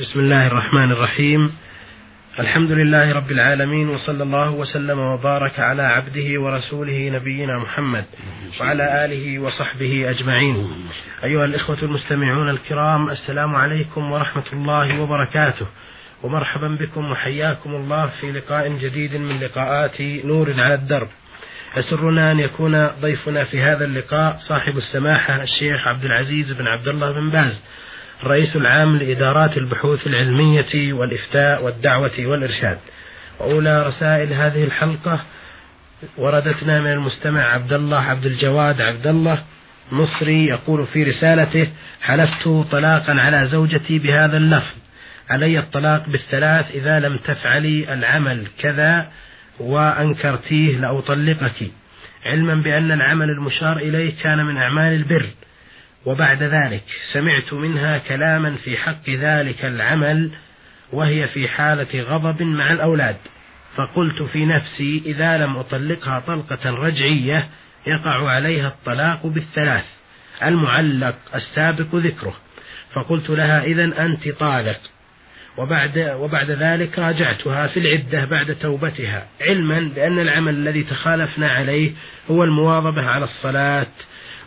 بسم الله الرحمن الرحيم الحمد لله رب العالمين وصلى الله وسلم وبارك على عبده ورسوله نبينا محمد وعلى آله وصحبه أجمعين. أيها الإخوة المستمعون الكرام السلام عليكم ورحمة الله وبركاته. ومرحبا بكم وحياكم الله في لقاء جديد من لقاءات نور على الدرب. يسرنا أن يكون ضيفنا في هذا اللقاء صاحب السماحة الشيخ عبد العزيز بن عبد الله بن باز الرئيس العام لإدارات البحوث العلمية والإفتاء والدعوة والإرشاد. وأولى رسائل هذه الحلقة وردتنا من المستمع عبد الله عبد الجواد عبد الله مصري يقول في رسالته حلفت طلاقا على زوجتي بهذا اللفظ. علي الطلاق بالثلاث إذا لم تفعلي العمل كذا وأنكرتيه لأطلقك. علما بأن العمل المشار إليه كان من أعمال البر. وبعد ذلك سمعت منها كلاما في حق ذلك العمل وهي في حالة غضب مع الأولاد. فقلت في نفسي إذا لم أطلقها طلقة رجعية يقع عليها الطلاق بالثلاث المعلق السابق ذكره. فقلت لها إذا أنت طالق. وبعد وبعد ذلك راجعتها في العدة بعد توبتها علما بأن العمل الذي تخالفنا عليه هو المواظبة على الصلاة.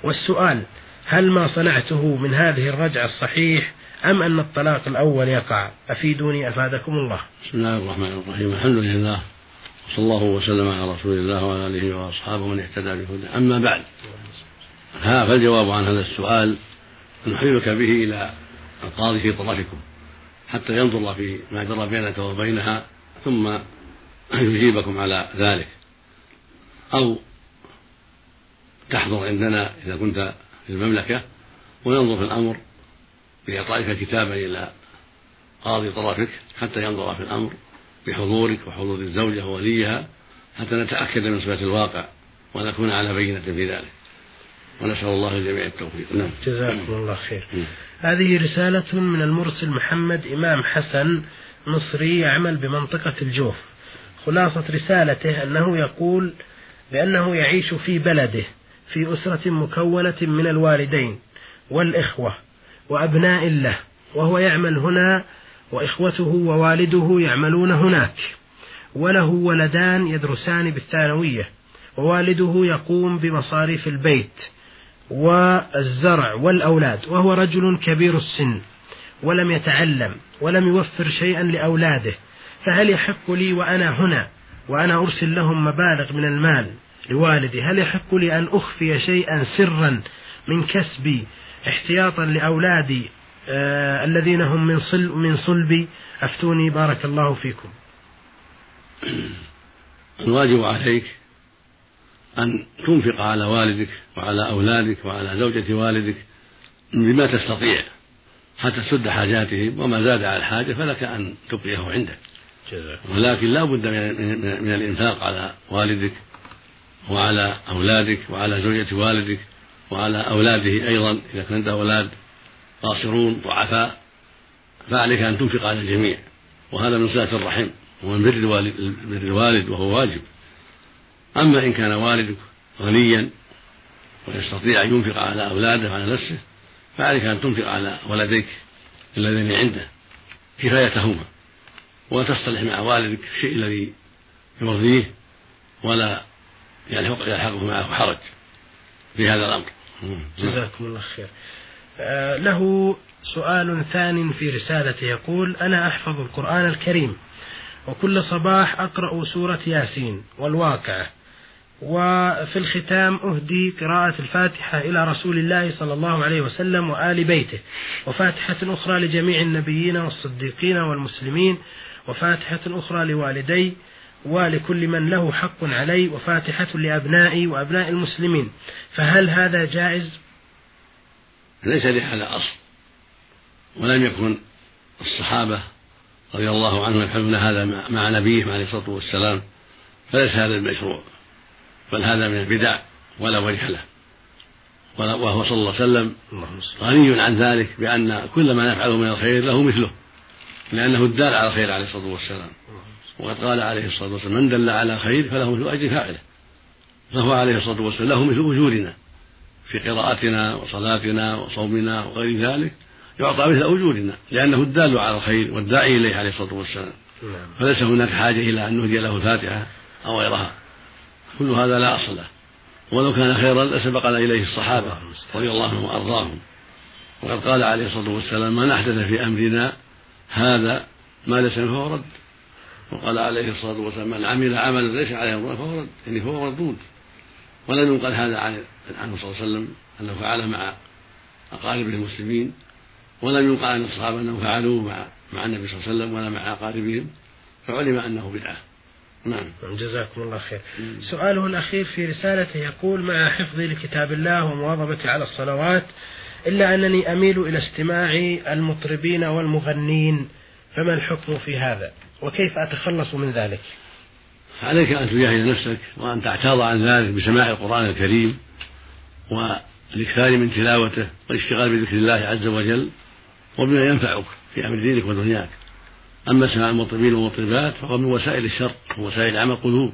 والسؤال هل ما صنعته من هذه الرجعة الصحيح أم أن الطلاق الأول يقع؟ أفيدوني أفادكم الله. بسم الله الرحمن الرحيم. الحمد لله وصلى الله وسلم على رسول الله وعلى آله وأصحابه من اهتدى بهدى أما بعد ها فالجواب عن هذا السؤال نحيلك به إلى القاضي في طرفكم حتى ينظر في ما جرى بينك وبينها ثم يجيبكم على ذلك. أو تحضر عندنا إذا كنت في المملكة وننظر في الأمر بإعطائك كتابا إلى قاضي طرفك حتى ينظر في الأمر بحضورك وحضور الزوجة ووليها حتى نتأكد من صفة الواقع ونكون على بينة في ذلك. ونسأل الله الجميع التوفيق. نعم. جزاكم الله خير. م. هذه رسالة من المرسل محمد إمام حسن مصري يعمل بمنطقة الجوف. خلاصة رسالته أنه يقول بأنه يعيش في بلده. في أسرة مكونة من الوالدين والإخوة وأبناء له وهو يعمل هنا وإخوته ووالده يعملون هناك. وله ولدان يدرسان بالثانوية ووالده يقوم بمصاريف البيت والزرع والأولاد وهو رجل كبير السن ولم يتعلم ولم يوفر شيئا لأولاده. فهل يحق لي وأنا هنا وأنا أرسل لهم مبالغ من المال لوالدي هل يحق لي أن أخفي شيئا سرا من كسبي احتياطا لأولادي آه الذين هم من صل من صلبي؟ أفتوني بارك الله فيكم. الواجب عليك أن تنفق على والدك وعلى أولادك وعلى زوجة والدك بما تستطيع حتى تسد حاجاتهم وما زاد على الحاجة فلك أن تبقيه عندك. ولكن لا بد من الإنفاق على والدك وعلى أولادك وعلى زوجة والدك وعلى أولاده أيضا إذا كان عنده أولاد قاصرون ضعفاء فعليك أن تنفق على الجميع. وهذا من صلة الرحم ومن بر الوالد, بر الوالد وهو واجب. أما إن كان والدك غنيا ويستطيع أن ينفق على أولاده وعلى نفسه فعليك أن تنفق على ولديك الذين عنده كفايتهما. وتصطلح مع والدك الشيء الذي يرضيه ولا يلحقه معه حرج في هذا الأمر جزاكم الله خير. آه له سؤال ثان في رسالته يقول أنا أحفظ القرآن الكريم وكل صباح أقرأ سورة ياسين والواقعة وفي الختام أهدي قراءة الفاتحة إلى رسول الله صلى الله عليه وسلم وآل بيته وفاتحة أخرى لجميع النبيين والصديقين والمسلمين وفاتحة أخرى لوالدي ولكل من له حق علي وفاتحة لأبنائي وأبناء المسلمين. فهل هذا جائز؟ ليس لهذا أصل. ولم يكن الصحابة رضي الله عنهم يفعلون هذا مع نبيهم عليه الصلاة والسلام فليس هذا المشروع بل هذا من البدع ولا وجه له. وهو صلى الله عليه وسلم غني عن ذلك بأن كل ما نفعله من الخير له مثله لأنه الدال على الخير عليه الصلاة والسلام. وقد قال عليه الصلاة والسلام من دل على خير فله مثل أجر فاعله. فهو عليه الصلاة والسلام له مثل أجورنا في قراءتنا وصلاتنا وصومنا وغير ذلك يعطى مثل أجورنا لأنه الدال على الخير والداعي إليه عليه الصلاة والسلام. نعم. فليس هناك حاجة إلى أن نهدي له الفاتحة أو غيرها. كل هذا لا أصل له. ولو كان خيرا لسبقنا إليه الصحابة رضي الله عنهم وأرضاهم. وقد قال عليه الصلاة والسلام من أحدث في أمرنا هذا ما ليس فهو رد. وقال عليه الصلاة والسلام من عمل عملا ليس عليه أمرنا فهو رد يعني فهو مردود ولم ينقل هذا عنه صلى الله عليه وسلم أنه فعله مع أقاربه المسلمين ولم ينقل عن الصحابة أنهم فعلوه مع مع النبي صلى الله عليه وسلم ولا مع أقاربهم فعلم أنه بدعة. نعم. جزاكم الله خير. سؤاله الأخير في رسالته يقول مع حفظي لكتاب الله ومواظبتي على الصلوات إلا أنني أميل إلى استماع المطربين والمغنين فما الحكم في هذا؟ وكيف أتخلص من ذلك؟ عليك أن تجاهد نفسك وأن تعتاض عن ذلك بسماع القرآن الكريم والإكثار من تلاوته والاشتغال بذكر الله عز وجل وبما ينفعك في أمر دينك ودنياك. أما سماع المطربين والمطربات فهو من وسائل الشر ووسائل عمى القلوب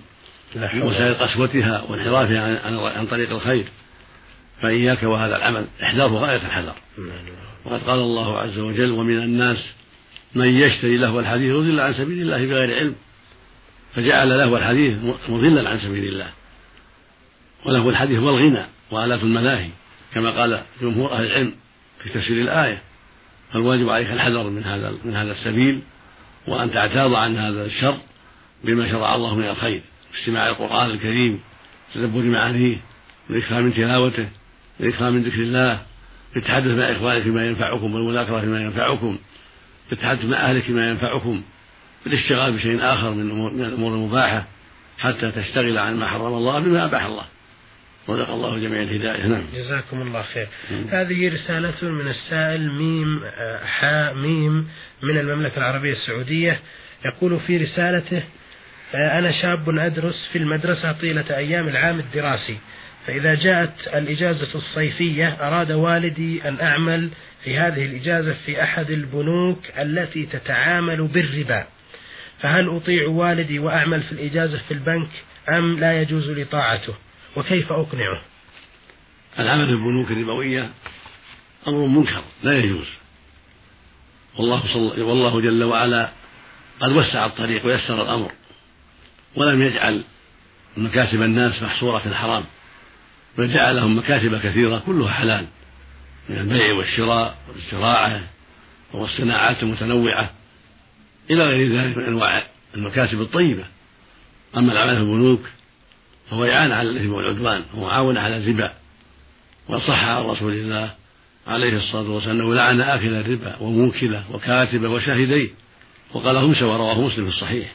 من وسائل قسوتها وانحرافها عن, عن طريق الخير. فإياك وهذا العمل. إحذاره غاية الحذر. وقد قال الله عز وجل ومن الناس من يشتري له الحديث يضل عن سبيل الله بغير علم فجعل له الحديث مضلا عن سبيل الله. وله الحديث هو الغنى الملاهي كما قال جمهور أهل العلم في تفسير الآية. فالواجب عليك الحذر من هذا من هذا السبيل وأن تعتاض عن هذا الشر بما شرع الله من الخير استماع القرآن الكريم تدبر معانيه والإكثار من تلاوته والإكثار من ذكر الله بالتحدث مع إخوانك فيما ينفعكم والمذاكرة فيما ينفعكم. بالتحدث مع أهلك فيما ينفعكم بالاشتغال بشيء آخر من الأمور المباحة حتى تشتغل عن ما حرم الله بما أباح الله. رزق الله جميع الهداية. نعم. جزاكم الله خير. مم. هذه رسالة من السائل ميم آه، حاء ميم من المملكة العربية السعودية يقول في رسالته آه، أنا شاب أدرس في المدرسة طيلة أيام العام الدراسي. فإذا جاءت الإجازة الصيفية أراد والدي أن أعمل في هذه الإجازة في أحد البنوك التي تتعامل بالربا. فهل أطيع والدي وأعمل في الإجازة في البنك أم لا يجوز لي طاعته وكيف أقنعه؟ العمل في البنوك الربوية أمر منكر لا يجوز. والله, صل... والله جل وعلا قد وسع الطريق ويسر الأمر ولم يجعل مكاسب الناس محصورة في الحرام. بل جعل لهم مكاسب كثيرة كلها حلال. من البيع والشراء والزراعة والصناعات المتنوعة إلى غير ذلك من أنواع المكاسب الطيبة. أما العمل في البنوك فهو إعانة على الإثم والعدوان ومعاونة على الربا. وصح عن رسول الله عليه الصلاة والسلام أنه لعن آكل الربا وموكله وكاتبه وشاهديه وقال هم سوى رواه مسلم في الصحيح.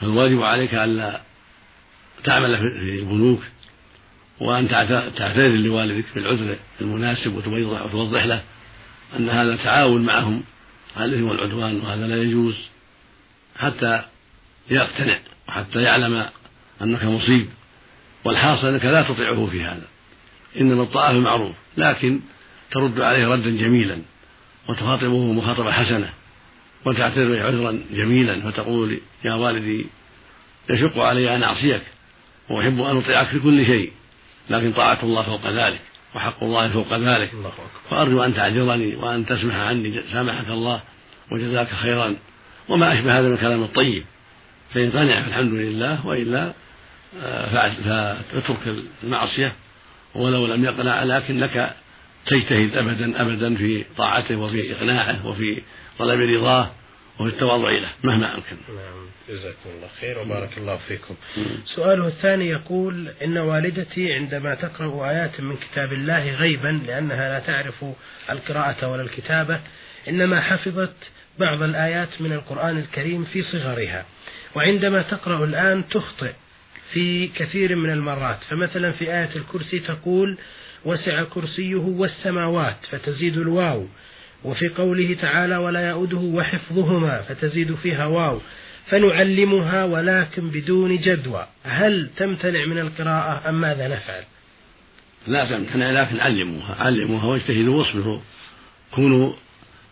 فالواجب عليك ألا تعمل في البنوك وأن تعتذر لوالدك بالعذر المناسب وتوضح, وتوضح له أن هذا تعاون معهم على الإثم والعدوان وهذا لا يجوز حتى يقتنع وحتى يعلم أنك مصيب. والحاصل أنك لا تطيعه في هذا. إنما الطاعة في المعروف لكن ترد عليه ردا جميلا وتخاطبه مخاطبة حسنة وتعتذر عذرا جميلا فتقول يا والدي يشق علي أن أعصيك وأحب أن أطيعك في كل شيء. لكن طاعة الله فوق ذلك وحق الله فوق ذلك. فأرجو أن تعذرني وأن تسمح عني سامحك الله وجزاك خيرا. وما أشبه هذا من الكلام الطيب. فإن قنع فالحمد لله وإلا فاترك المعصية. ولو لم يقنع لكن لك تجتهد أبدا أبدا في طاعته وفي إقناعه وفي طلب رضاه. وفي التواضع له مهما أمكن. نعم جزاكم الله خير وبارك الله فيكم. سؤاله الثاني يقول إن والدتي عندما تقرأ آيات من كتاب الله غيبا لأنها لا تعرف القراءة ولا الكتابة إنما حفظت بعض الآيات من القرآن الكريم في صغرها وعندما تقرأ الآن تخطئ في كثير من المرات. فمثلا في آية الكرسي تقول وسع كرسيه والسماوات فتزيد الواو. وفي قوله تعالى ولا يؤده وحفظهما فتزيد فيها واو. فنعلمها ولكن بدون جدوى. هل تمتنع من القراءة أم ماذا نفعل؟ لا تمتنع لكن علموها. علموها واجتهدوا واصبروا. كونوا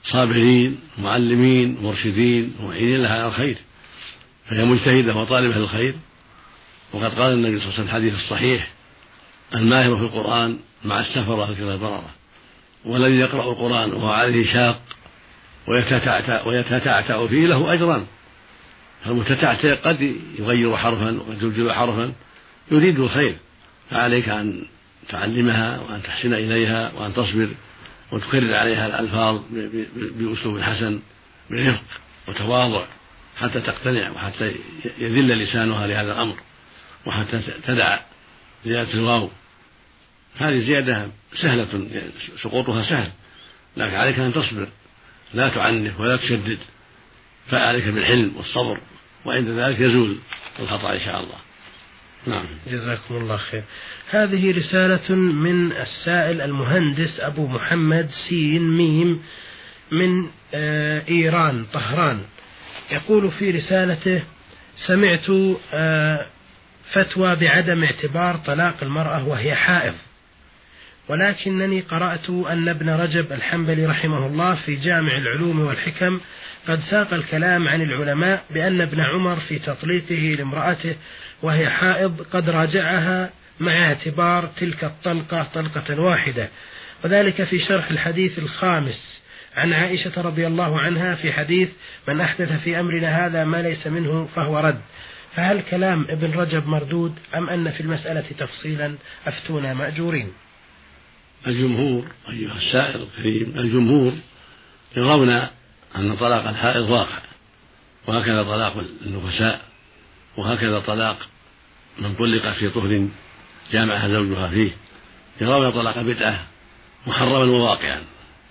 صابرين معلمين مرشدين معينين لها على الخير. فهي مجتهدة وطالبة للخير وقد قال النبي صلى الله عليه وسلم الحديث الصحيح الماهر في القرآن مع السفرة في البررة والذي يقرأ القرآن وهو عليه شاق ويتتعتع ويتتعتع فيه له أجران. فالمتتعتع قد يغير حرفا وقد يبدل حرفا. يريد الخير. فعليك أن تعلمها وأن تحسن إليها وأن تصبر وتكرر عليها الألفاظ بأسلوب حسن برفق وتواضع حتى تقتنع وحتى يذل لسانها لهذا الأمر وحتى تدع زيادة الواو هذه زيادة سهلة سقوطها سهل لكن عليك أن تصبر لا تعنف ولا تشدد فعليك بالحلم والصبر وعند ذلك يزول الخطأ إن شاء الله. نعم. جزاكم الله خير. هذه رسالة من السائل المهندس أبو محمد سين ميم من آه، إيران طهران. يقول في رسالته سمعت آه، فتوى بعدم اعتبار طلاق المرأة وهي حائض. ولكنني قرأت أن ابن رجب الحنبلي رحمه الله في جامع العلوم والحكم قد ساق الكلام عن العلماء بأن ابن عمر في تطليقه لامرأته وهي حائض قد راجعها مع اعتبار تلك الطلقة طلقة واحدة. وذلك في شرح الحديث الخامس. عن عائشة رضي الله عنها في حديث من أحدث في أمرنا هذا ما ليس منه فهو رد. فهل كلام ابن رجب مردود أم أن في المسألة تفصيلا أفتونا مأجورين؟ الجمهور أيها السائل الكريم الجمهور يرون أن طلاق الحائض واقع وهكذا طلاق النفساء وهكذا طلاق من طلق في طهر جامعها زوجها فيه. يرون طلاق بدعة محرما وواقعا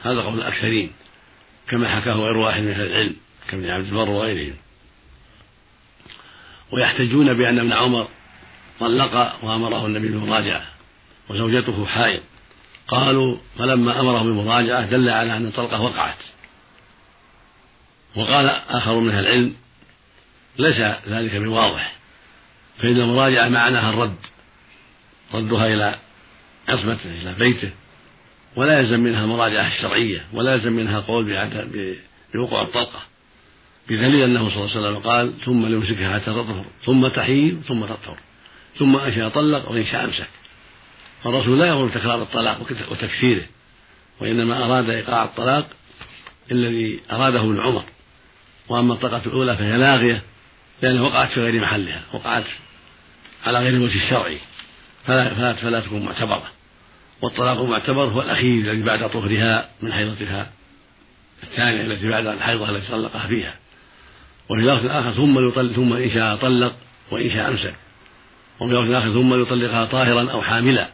هذا قول الأكثرين كما حكاه غير واحد من أهل العلم كابن عبد البر وغيرهم. ويحتجون بأن ابن عمر طلق وأمره النبي بالمراجعة وزوجته حائض. قالوا فلما أمره بالمراجعة دل على أن الطلقة وقعت. وقال آخر من أهل العلم ليس ذلك بواضح فإن المراجعة معناها الرد ردها إلى عصمته إلى بيته ولا يلزم منها المراجعة الشرعية ولا يلزم منها قول بوقوع الطلقة. بدليل أنه صلى الله عليه وسلم قال ثم ليمسكها حتى تطهر ثم تحيل ثم تطهر ثم إن شاء طلق وإن شاء أمسك. فالرسول لا يأمر بتكرار الطلاق وتكثيره وإنما أراد إيقاع الطلاق الذي أراده ابن عمر. وأما الطلقة الأولى فهي لاغية لأنها وقعت في غير محلها وقعت على غير الوجه الشرعي فلا, فلا, فلا تكون معتبرة. والطلاق المعتبر هو الأخير الذي بعد طهرها من حيضتها الثانية التي بعد الحيضة التي طلقها فيها. وفي لفظ آخر ثم يطلق ثم إن شاء طلق وإن شاء أمسك. وفي لفظ آخر ثم يطلقها طاهرا أو حاملا.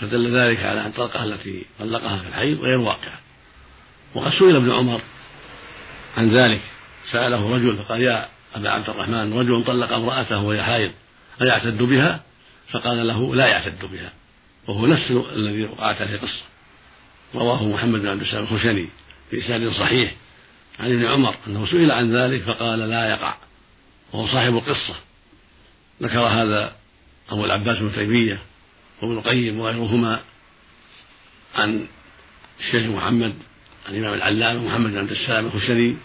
فدل ذلك على أن الطلقة التي طلقها في الحيض غير واقعة وقد سئل ابن عمر عن ذلك. سأله رجل فقال يا أبا عبد الرحمن رجل طلق امرأته وهي حائض أيعتد بها؟ فقال له لا يعتد بها وهو نفس الذي وقعت عليه قصة. رواه محمد بن عبد السلام الخشني بإسناد صحيح عن ابن عمر أنه سئل عن ذلك فقال لا يقع وهو صاحب القصة. ذكر هذا أبو العباس بن تيمية وابن القيم وغيرهما عن الشيخ محمد الإمام العلامة محمد بن عبد السلام الخشني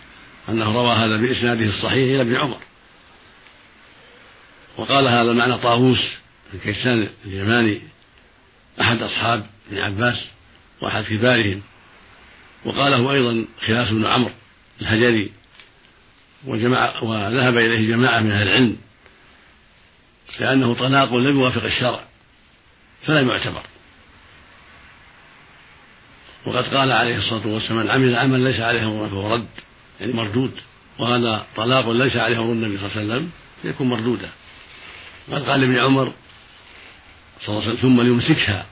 أنه روى هذا بإسناده الصحيح إلى ابن عمر. وقال هذا المعنى طاووس بن كيسان اليماني أحد أصحاب ابن عباس وأحد كبارهم. وقاله أيضا خلاف بن عمرو الهجري وجماعة وذهب إليه جماعة من أهل العلم لأنه طلاق لم يوافق الشرع. فلا يعتبر. وقد قال عليه الصلاة والسلام من عمل عمل ليس عليه أمر فهو رد. يعني مردود. وهذا طلاق ليس عليه أمر النبي صلى الله عليه وسلم يكون مردودا. قد قال ابن عمر صلى الله عليه وسلم ثم ليمسكها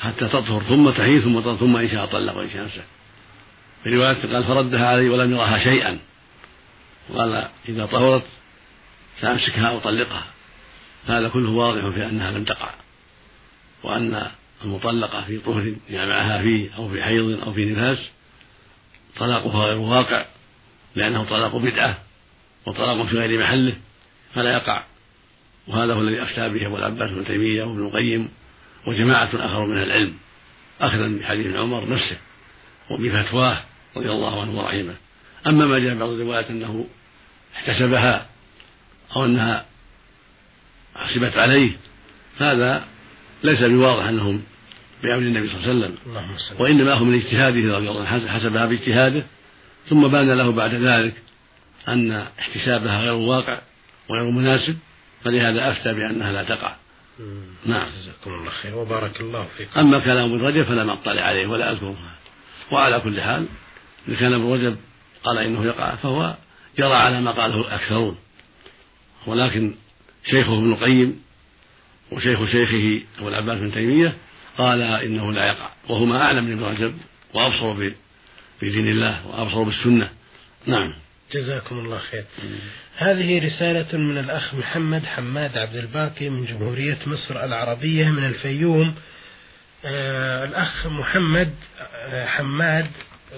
حتى تطهر ثم تحيي ثم تطهر ثم إن شاء طلق وإن شاء أمسك في رواية قال فردها علي ولم يرها شيئا. وقال إذا طهرت فأمسكها أو طلقها هذا كله واضح في أنها لم تقع. وأن المطلقة في طهر جامعها فيه أو في حيض أو في نفاس طلاقها غير واقع لأنه طلاق بدعة وطلاق في غير محله فلا يقع. وهذا هو الذي أفتى به أبو العباس بن تيمية وابن القيم وجماعة آخر من العلم أخذا بحديث عمر نفسه وبفتواه رضي الله عنه ورحمه. أما ما جاء بعض الروايات أنه احتسبها أو أنها حسبت عليه هذا ليس بواضح أنهم بأمر النبي صلى الله عليه وسلم وإنما أخذ من اجتهاده رضي الله عنه حسبها باجتهاده ثم بان له بعد ذلك أن احتسابها غير واقع وغير مناسب فلهذا أفتى بأنها لا تقع. نعم. جزاكم الله خير وبارك الله فيكم. أما كلام ابن رجب فلم أطلع عليه ولا أذكره. وعلى كل حال إن كان ابن رجب قال إنه يقع فهو جرى على ما قاله الأكثرون. ولكن شيخه ابن القيم وشيخ شيخه أبو العباس بن تيمية قال إنه لا يقع. وهما أعلم من ابن رجب وأبصر بدين الله وأبصر بالسنة. نعم. جزاكم الله خير. هذه رسالة من الأخ محمد حماد عبد الباقي من جمهورية مصر العربية من الفيوم. آه الأخ محمد آه حماد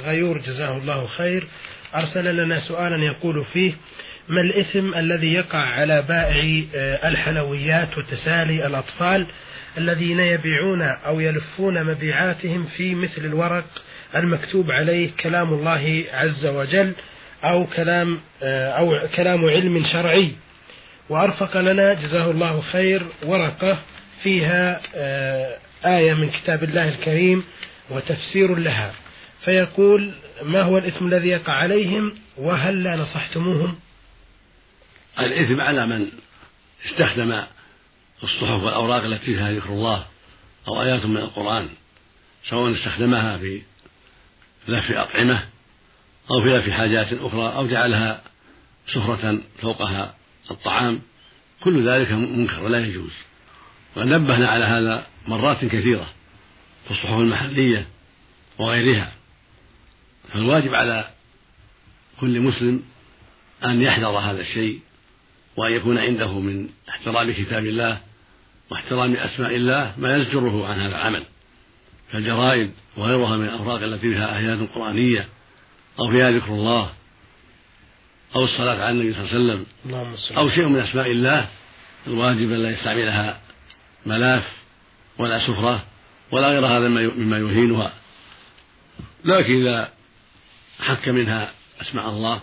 غيور جزاه الله خير أرسل لنا سؤالا يقول فيه ما الإثم الذي يقع على بائع آه الحلويات وتسالي الأطفال الذين يبيعون أو يلفون مبيعاتهم في مثل الورق المكتوب عليه كلام الله عز وجل أو كلام آه، أو كلام علم شرعي. وأرفق لنا جزاه الله خير ورقة فيها آه، آية من كتاب الله الكريم وتفسير لها. فيقول ما هو الإثم الذي يقع عليهم وهل لا نصحتموهم؟ الإثم على من استخدم الصحف والأوراق التي فيها ذكر الله أو آيات من القرآن سواء استخدمها في لف أطعمة أو في لف حاجات أخرى أو جعلها سفرة فوقها الطعام كل ذلك منكر ولا يجوز. ونبهنا على هذا مرات كثيرة في الصحف المحلية وغيرها. فالواجب على كل مسلم أن يحذر هذا الشيء وأن يكون عنده من احترام كتاب الله واحترام أسماء الله ما يزجره عن هذا العمل. كالجرائد وغيرها من الأوراق التي فيها آيات قرآنية أو فيها ذكر الله أو الصلاة على النبي صلى الله عليه وسلم أو شيء من أسماء الله الواجب أن لا يستعملها ملاف ولا سفرة ولا غير هذا مما يهينها. لكن إذا حك منها أسماء الله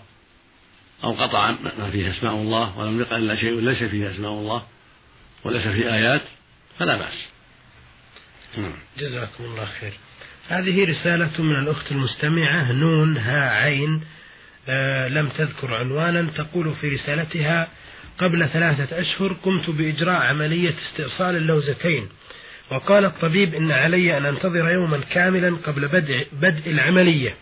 أو قطع ما فيه أسماء الله ولم يقع إلا شيء ليس فيه أسماء الله وليس فيه آيات فلا بأس. نعم. جزاكم الله خير. هذه رسالة من الأخت المستمعة نون ها عين آه لم تذكر عنوانا تقول في رسالتها قبل ثلاثة أشهر قمت بإجراء عملية استئصال اللوزتين وقال الطبيب إن علي أن أنتظر يوما كاملا قبل بدء, بدء العملية.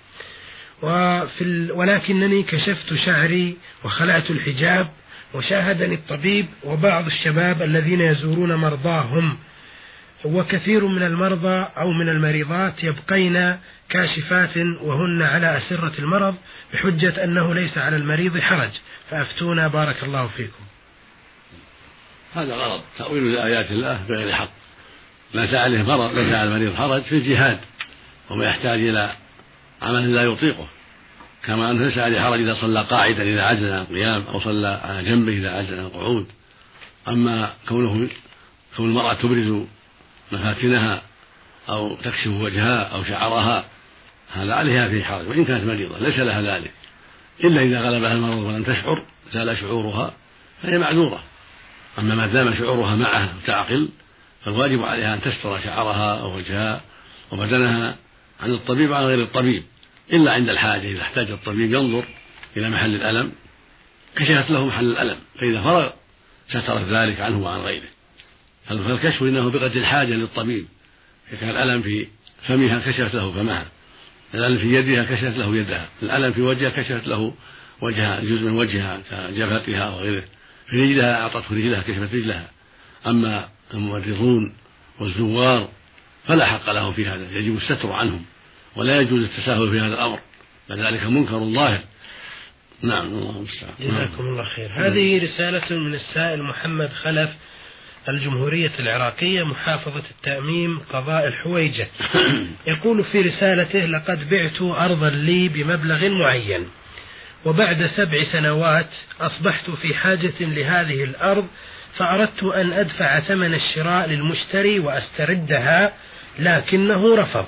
وفي ولكنني كشفت شعري وخلعت الحجاب وشاهدني الطبيب وبعض الشباب الذين يزورون مرضاهم. وكثير من المرضى أو من المريضات يبقين كاشفات وهن على أسرة المرض بحجة أنه ليس على المريض حرج. فأفتونا بارك الله فيكم. هذا غلط. تأويل آيات الله بغير حق. ليس عليه مرض ليس على المريض حرج في الجهاد وما يحتاج إلى عمل لا يطيقه. كما أنه ليس عليه حرج إذا صلى قاعدا إذا عجز عن القيام أو صلى على جنبه إذا عجز عن القعود. أما كونه كون المرأة تبرز مفاتنها أو تكشف وجهها أو شعرها هذا عليها فيه حرج وإن كانت مريضة ليس لها ذلك. إلا إذا غلبها المرض ولم تشعر زال شعورها فهي معذورة. أما ما دام شعورها معها تعقل فالواجب عليها أن تستر شعرها أو وجهها وبدنها عن الطبيب وعن غير الطبيب. إلا عند الحاجة إذا احتاج الطبيب ينظر إلى محل الألم. كشفت له محل الألم فإذا فرغ سترت ذلك عنه وعن غيره. فالكشف إنه بقدر الحاجة للطبيب. إذا كان الألم في فمها كشفت له فمها. الألم في يدها كشفت له يدها. الألم في وجهها كشفت له وجهها جزء من وجهها كجبهتها وغيره. في رجلها أعطته رجلها كشفت رجلها. أما الممرضون والزوار فلا حق له في هذا يجب الستر عنهم. ولا يجوز التساهل في هذا الأمر فذلك منكر ظاهر. نعم الله المستعان. جزاكم الله خير. هذه رسالة من السائل محمد خلف الجمهورية العراقية محافظة التأميم قضاء الحويجة. يقول في رسالته لقد بعت أرضا لي بمبلغ معين وبعد سبع سنوات أصبحت في حاجة لهذه الأرض فأردت أن أدفع ثمن الشراء للمشتري وأستردها لكنه رفض.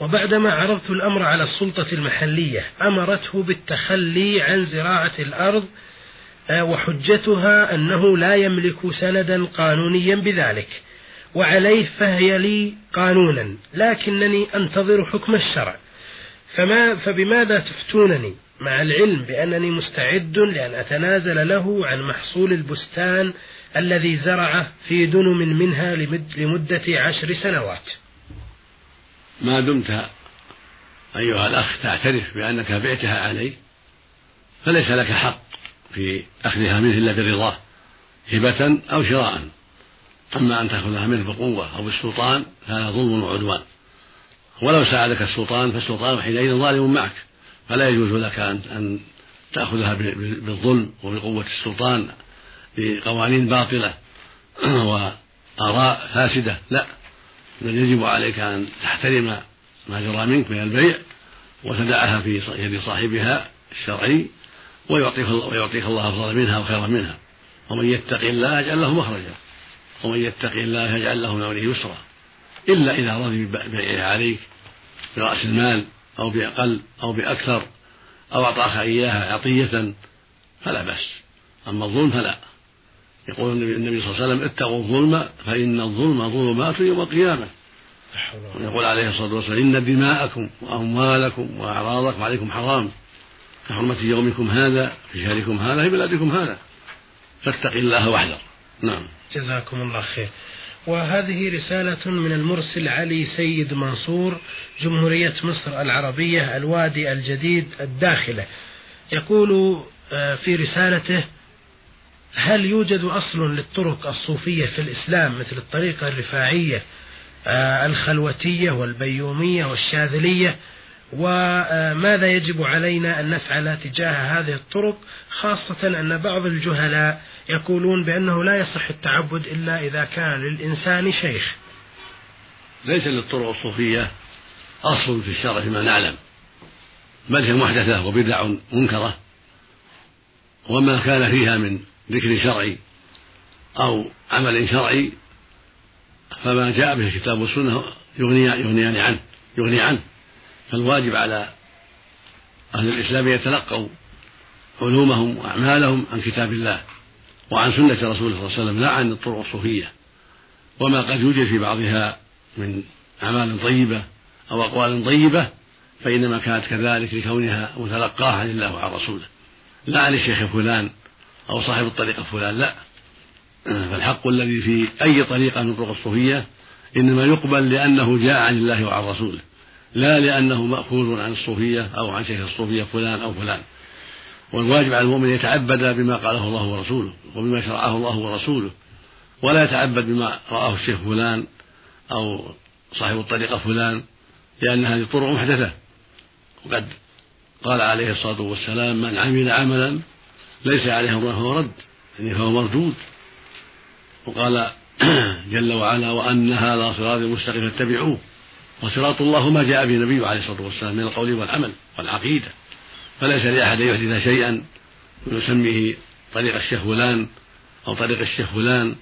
وبعدما عرضت الأمر على السلطة المحلية أمرته بالتخلي عن زراعة الأرض آه، وحجتها أنه لا يملك سندا قانونيا بذلك. وعليه فهي لي قانونا لكنني أنتظر حكم الشرع. فما فبماذا تفتونني؟ مع العلم بأنني مستعد لأن أتنازل له عن محصول البستان الذي زرعه في دنم منها لمدة عشر سنوات. ما دمت أيها الأخ تعترف بأنك بعتها عليه فليس لك حق في أخذها منه إلا برضاه هبة أو شراء. أما أن تأخذها منه بقوة أو بالسلطان فهذا ظلم وعدوان. ولو ساعدك السلطان فالسلطان حينئذ ظالم معك. فلا يجوز لك أن أن تأخذها بالظلم وبقوة السلطان بقوانين باطلة وآراء فاسدة. لا. بل يجب عليك أن تحترم ما جرى منك من البيع وتدعها في يد صاحبها الشرعي ويعطيك ويعطيك الله أفضل منها وخيرا منها. ومن يتق الله يجعل له مخرجا. ومن يتق الله يجعل له من أمره يسرا. إلا إذا رضي ببيعها عليك برأس المال أو بأقل أو بأكثر أو أعطاك إياها عطية فلا بأس. أما الظلم فلا. يقول النبي صلى الله عليه وسلم اتقوا الظلم فإن الظلم ظلمات يوم القيامة. ويقول عليه الصلاة والسلام إن دماءكم وأموالكم وأعراضكم عليكم حرام. كحرمة يومكم هذا في شهركم هذا في بلادكم هذا. فاتق الله واحذر. نعم. جزاكم الله خير. وهذه رسالة من المرسل علي سيد منصور جمهورية مصر العربية الوادي الجديد الداخلة. يقول آه، في رسالته هل يوجد أصل للطرق الصوفية في الإسلام مثل الطريقة الرفاعية آه، الخلوتية والبيومية والشاذلية؟ وماذا يجب علينا أن نفعل تجاه هذه الطرق خاصة أن بعض الجهلاء يقولون بأنه لا يصح التعبد إلا إذا كان للإنسان شيخ. ليس للطرق الصوفية أصل في الشرع فيما نعلم. بل هي محدثة وبدع منكرة وما كان فيها من ذكر شرعي أو عمل شرعي فما جاء به الكتاب والسنة يغني يغنيان عنه يغني عنه فالواجب على أهل الإسلام يتلقوا علومهم وأعمالهم عن كتاب الله وعن سنة رسوله صلى الله عليه وسلم لا عن الطرق الصوفية. وما قد يوجد في بعضها من أعمال طيبة أو أقوال طيبة فإنما كانت كذلك لكونها متلقاة عن الله وعن رسوله. لا عن الشيخ فلان أو صاحب الطريقة فلان لا. فالحق الذي في أي طريقة من طرق الصوفية إنما يقبل لأنه جاء عن الله وعن رسوله لا لأنه مأخوذ عن الصوفية أو عن شيخ الصوفية فلان أو فلان. والواجب على المؤمن يتعبد بما قاله الله ورسوله وبما شرعه الله ورسوله ولا يتعبد بما رآه الشيخ فلان أو صاحب الطريقة فلان لأن هذه طرق محدثة. وقد قال عليه الصلاة والسلام من عمل عملا ليس عليه أمره فهو رد يعني فهو مردود. وقال جل وعلا وأن هذا صراطي مستقيم فاتبعوه. وصراط الله ما جاء به النبي عليه الصلاة والسلام من القول والعمل والعقيدة. فليس لاحد أن يحدث شيئا ويسميه طريق الشيخ فلان أو طريق الشيخ فلان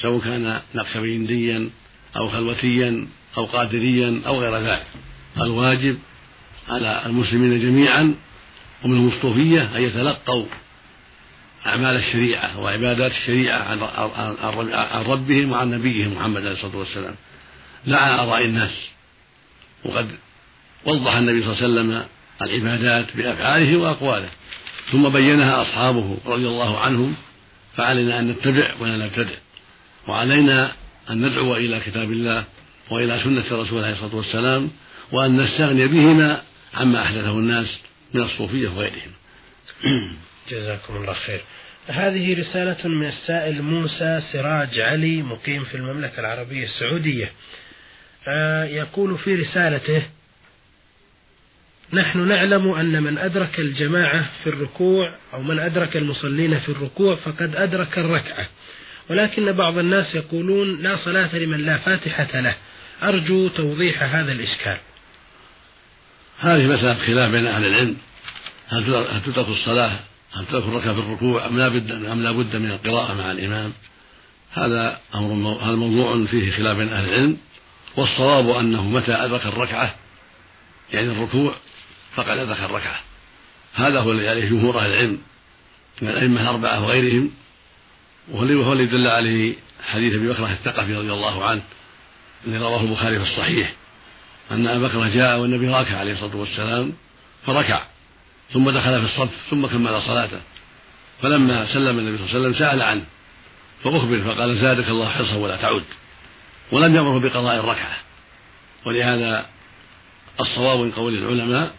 سواء كان نقشبنديا أو خلوتيا أو قادريا أو غير ذلك. الواجب على المسلمين جميعا ومنهم الصوفيه أن يتلقوا أعمال الشريعة وعبادات الشريعة عن ربهم وعن نبيهم محمد عليه الصلاة والسلام. لا على آراء الناس. وقد وضح النبي صلى الله عليه وسلم العبادات بأفعاله وأقواله. ثم بينها أصحابه رضي الله عنهم فعلينا أن نتبع ولا نبتدع. وعلينا أن ندعو إلى كتاب الله وإلى سنة رسوله عليه الصلاة والسلام وأن نستغني بهما عما أحدثه الناس. من الصوفية وغيرهم. جزاكم الله خير. هذه رسالة من السائل موسى سراج علي مقيم في المملكة العربية السعودية. آه، يقول في رسالته نحن نعلم أن من أدرك الجماعة في الركوع أو من أدرك المصلين في الركوع فقد أدرك الركعة. ولكن بعض الناس يقولون لا صلاة لمن لا فاتحة له. أرجو توضيح هذا الإشكال. هذه مسألة خلاف بين أهل العلم. هل تترك الصلاة؟ هل تترك الركعة في الركوع؟ أم لا بد أم لا بد من القراءة مع الإمام؟ هذا أمر هذا موضوع فيه خلاف بين أهل العلم. والصواب أنه متى أدرك الركعة؟ يعني الركوع فقد أدرك الركعة. هذا هو الذي عليه جمهور أهل العلم. من الأئمة الأربعة وغيرهم. وهو الذي دل عليه حديث أبي بكر الثقفي رضي الله عنه الذي رواه البخاري في الصحيح. أن أبا بكر جاء والنبي راكع عليه الصلاة والسلام فركع ثم دخل في الصف ثم كمل صلاته. فلما سلم النبي صلى الله عليه وسلم سأل عنه فأخبر فقال زادك الله حرصا ولا تعود ولم يأمره بقضاء الركعة. ولهذا الصواب من قول العلماء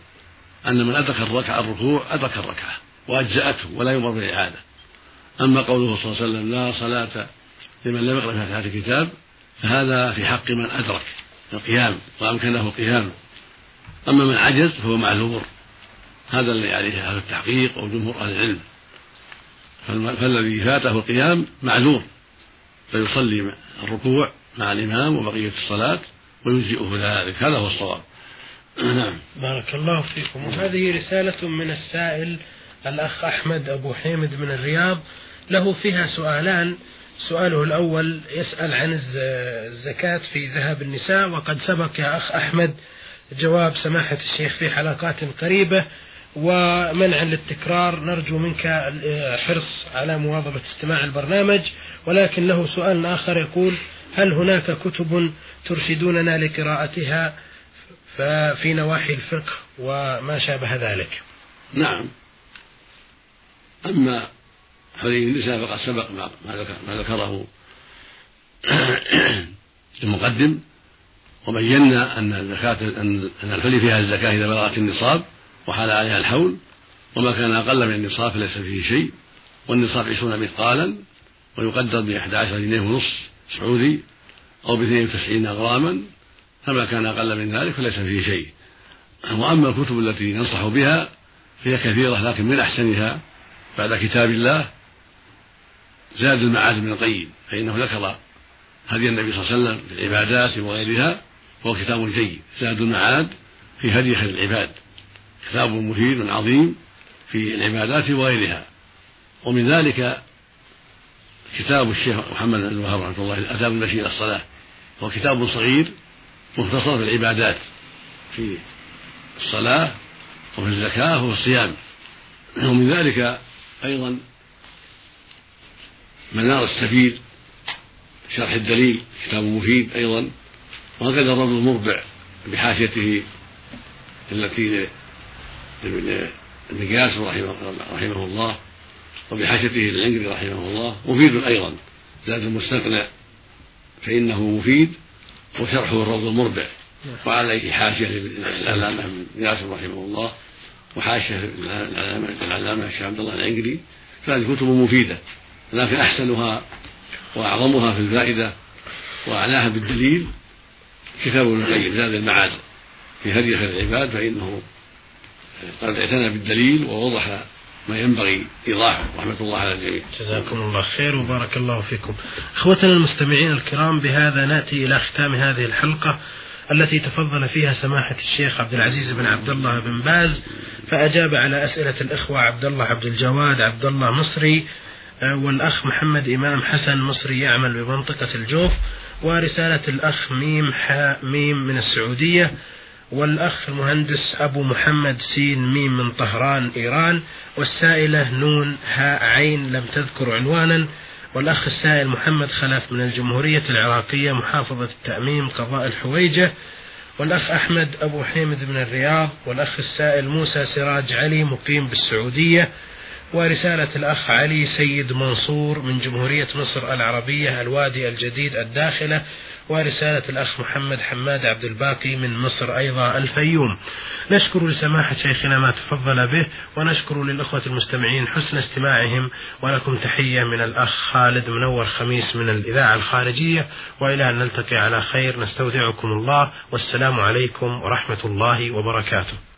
أن من أدرك الركعة الركوع أدرك الركعة وأجزأته ولا يؤمر بالإعادة. أما قوله صلى الله عليه وسلم لا صلاة لمن لم يقرأ فاتحة الكتاب فهذا في حق من أدرك. القيام وأمكنه القيام أما من عجز فهو معذور. هذا الذي عليه أهل التحقيق وجمهور أهل العلم. فالذي فاته القيام معذور. فيصلي الركوع مع الإمام وبقية الصلاة ويجزئه ذلك. هذا هو الصواب. نعم. بارك الله فيكم. وهذه رسالة من السائل الأخ أحمد أبو حامد من الرياض. له فيها سؤالان. سؤاله الأول يسأل عن الزكاة في ذهب النساء وقد سبق يا أخ أحمد جواب سماحة الشيخ في حلقات قريبة ومنعا للتكرار نرجو منك الحرص على مواظبة استماع البرنامج ولكن له سؤال آخر يقول هل هناك كتب ترشدوننا لقراءتها في نواحي الفقه وما شابه ذلك؟ نعم. أما حديث النساء فقد سبق ما ذكره المقدم. وبينا أن الزكاة أن الحلي فيها الزكاة إذا بلغت النصاب وحال عليها الحول. وما كان أقل من النصاب فليس فيه شيء. والنصاب عشرون مثقالا ويقدر ب 11 جنيه ونصف سعودي أو ب 92 غراما. فما كان أقل من ذلك فليس فيه شيء. وأما الكتب التي ننصح بها فهي كثيرة لكن من أحسنها بعد كتاب الله زاد المعاد من القيم فإنه ذكر هدي النبي صلى الله عليه وسلم في العبادات وغيرها وهو كتاب جيد. زاد المعاد في هدي خير العباد كتاب مفيد عظيم في العبادات وغيرها. ومن ذلك كتاب الشيخ محمد بن الوهاب رحمة الله الاداب المشي إلى الصلاة هو كتاب صغير مختصر في العبادات في الصلاة وفي الزكاة وفي الصيام. ومن ذلك أيضا منار السبيل شرح الدليل كتاب مفيد أيضا وهكذا الرجل المربع بحاشيته التي ابن قاسم رحمه, رحمه الله وبحاشته العنقري رحمه الله مفيد أيضا زاد المستقنع فإنه مفيد وشرحه الروض المربع وعليه حاشية للعلامة ابن قاسم رحمه الله وحاشية العلامة الشيخ عبد الله العنقري فهذه كتب مفيدة. لكن أحسنها وأعظمها في الفائدة وأعلاها بالدليل كتاب ابن القيم زاد المعاد في هدي خير العباد فإنه قد اعتنى بالدليل ووضح ما ينبغي إيضاحه رحمة الله على الجميع. جزاكم الله خير وبارك الله فيكم. إخوتنا المستمعين الكرام بهذا نأتي إلى ختام هذه الحلقة التي تفضل فيها سماحة الشيخ عبد العزيز بن عبد الله بن باز فأجاب على أسئلة الإخوة عبد الله عبد الجواد عبد الله مصري والأخ محمد إمام حسن مصري يعمل بمنطقة الجوف ورسالة الأخ ميم حاء ميم من السعودية والأخ المهندس أبو محمد سين ميم من طهران إيران والسائلة نون هاء عين لم تذكر عنوانا والأخ السائل محمد خلف من الجمهورية العراقية محافظة التأميم قضاء الحويجة والأخ أحمد أبو حميد من الرياض والأخ السائل موسى سراج علي مقيم بالسعودية ورسالة الأخ علي سيد منصور من جمهورية مصر العربية الوادي الجديد الداخلة ورسالة الأخ محمد حماد عبد الباقي من مصر أيضا الفيوم. نشكر لسماحة شيخنا ما تفضل به ونشكر للأخوة المستمعين حسن استماعهم ولكم تحية من الأخ خالد منور خميس من الإذاعة الخارجية وإلى أن نلتقي على خير. نستودعكم الله والسلام عليكم ورحمة الله وبركاته.